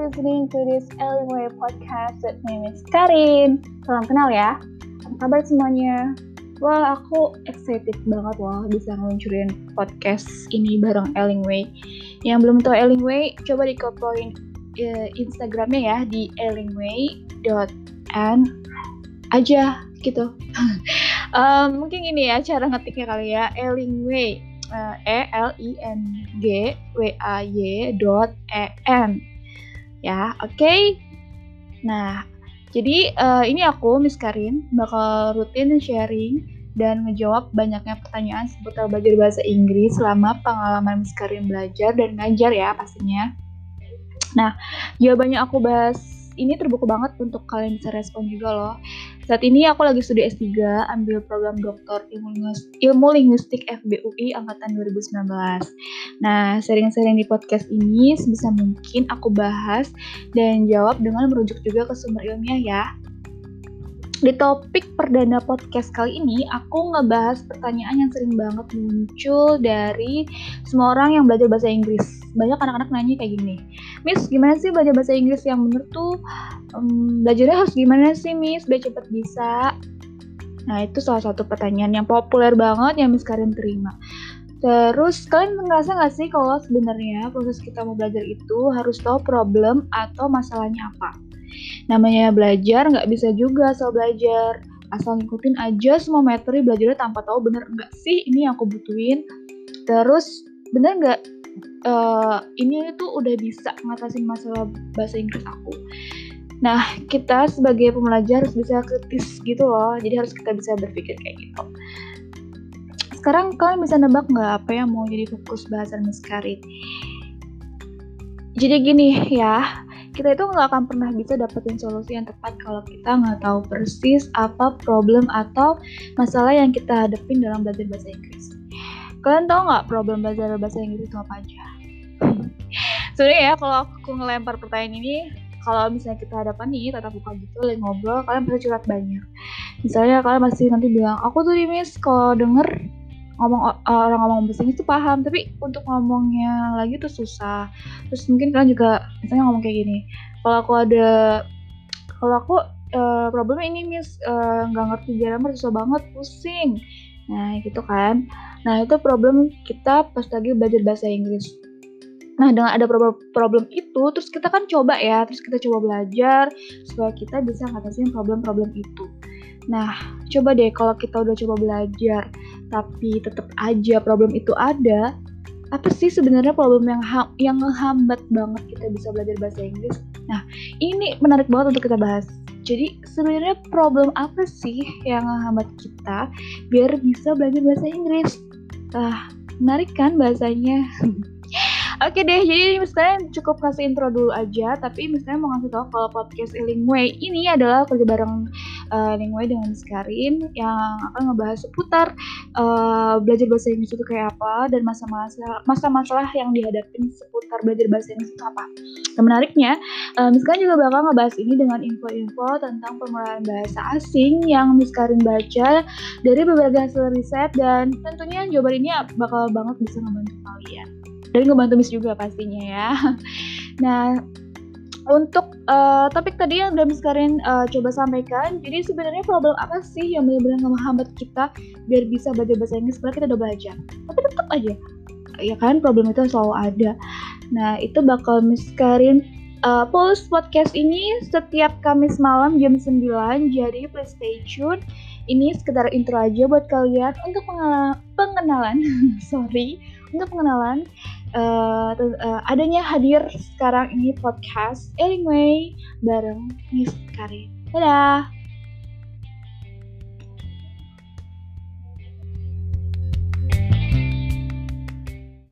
listening to this Elway podcast with me, Miss Karin. Salam kenal ya. Apa kabar semuanya? Wah, aku excited banget loh bisa ngeluncurin podcast ini bareng Ellingway. Yang belum tahu Ellingway, coba dikopoin uh, Instagramnya ya di ellingway.n aja gitu. um, mungkin ini ya cara ngetiknya kali ya, Ellingway uh, E L I N G W A Y dot E N ya oke okay? nah jadi uh, ini aku Miss Karin bakal rutin sharing dan ngejawab banyaknya pertanyaan seputar belajar bahasa Inggris selama pengalaman Miss Karin belajar dan ngajar ya pastinya. Nah, jawabannya aku bahas ini terbuka banget untuk kalian bisa respon juga loh. Saat ini aku lagi studi S3, ambil program doktor ilmu, ilmu linguistik FBUI angkatan 2019. Nah, sering-sering di podcast ini sebisa mungkin aku bahas dan jawab dengan merujuk juga ke sumber ilmiah ya. Di topik perdana podcast kali ini, aku ngebahas pertanyaan yang sering banget muncul dari semua orang yang belajar bahasa Inggris. Banyak anak-anak nanya kayak gini, Miss, gimana sih belajar bahasa Inggris yang bener tuh um, belajarnya harus gimana sih Miss biar cepet bisa nah itu salah satu pertanyaan yang populer banget yang Miss Karin terima Terus kalian ngerasa nggak sih kalau sebenarnya proses kita mau belajar itu harus tahu problem atau masalahnya apa? Namanya belajar nggak bisa juga soal belajar asal ngikutin aja semua materi belajarnya tanpa tahu bener nggak sih ini yang aku butuhin. Terus bener nggak uh, ini tuh udah bisa ngatasin masalah bahasa Inggris aku. Nah, kita sebagai pembelajar harus bisa kritis gitu loh. Jadi harus kita bisa berpikir kayak gitu. Sekarang kalian bisa nebak nggak apa yang mau jadi fokus bahasan Miss Karin? Jadi gini ya, kita itu nggak akan pernah bisa dapetin solusi yang tepat kalau kita nggak tahu persis apa problem atau masalah yang kita hadapin dalam belajar bahasa Inggris. Kalian tahu nggak problem belajar bahasa Inggris itu apa aja? Sebenarnya ya kalau aku ngelempar pertanyaan ini kalau misalnya kita hadapan nih tatap muka gitu lagi ngobrol kalian pasti curhat banyak misalnya kalian masih nanti bilang aku tuh di miss kalau denger ngomong orang ngomong bahasa Inggris tuh paham tapi untuk ngomongnya lagi tuh susah. Terus mungkin kalian juga misalnya ngomong kayak gini kalau aku ada kalau aku uh, problemnya ini miss eh, nggak uh, ngerti grammar susah banget pusing. Nah gitu kan. Nah itu problem kita pas lagi belajar bahasa Inggris. Nah, dengan ada problem, problem itu, terus kita kan coba ya, terus kita coba belajar supaya kita bisa ngatasin problem-problem itu. Nah, coba deh kalau kita udah coba belajar, tapi tetap aja problem itu ada, apa sih sebenarnya problem yang ha yang menghambat banget kita bisa belajar bahasa Inggris? Nah, ini menarik banget untuk kita bahas. Jadi sebenarnya problem apa sih yang menghambat kita biar bisa belajar bahasa Inggris? Nah, menarik kan bahasanya? Oke deh, jadi misalnya cukup kasih intro dulu aja, tapi misalnya mau ngasih tahu kalau podcast Lingway ini adalah kerja bareng uh, dengan Skarin yang akan ngebahas seputar uh, belajar bahasa Inggris itu kayak apa dan masa-masa masa-masalah yang dihadapin seputar belajar bahasa Inggris itu apa. Dan menariknya, uh, Miskarin juga bakal ngebahas ini dengan info-info tentang pengelolaan bahasa asing yang Miskarin baca dari berbagai hasil riset dan tentunya jawaban ini bakal banget bisa ngebantu kalian dan ngebantu Miss juga pastinya ya. Nah, untuk uh, topik tadi yang udah Miss Karin uh, coba sampaikan, jadi sebenarnya problem apa sih yang benar-benar menghambat kita biar bisa belajar bahasa Inggris setelah kita udah belajar? Tapi tetap aja, ya kan problem itu selalu ada. Nah, itu bakal Miss Karin uh, post podcast ini setiap Kamis malam jam 9, jadi please stay tune. Ini sekedar intro aja buat kalian untuk pengenalan, sorry, untuk pengenalan uh, uh, adanya hadir sekarang ini podcast Anyway bareng Miss Karin. Dadah!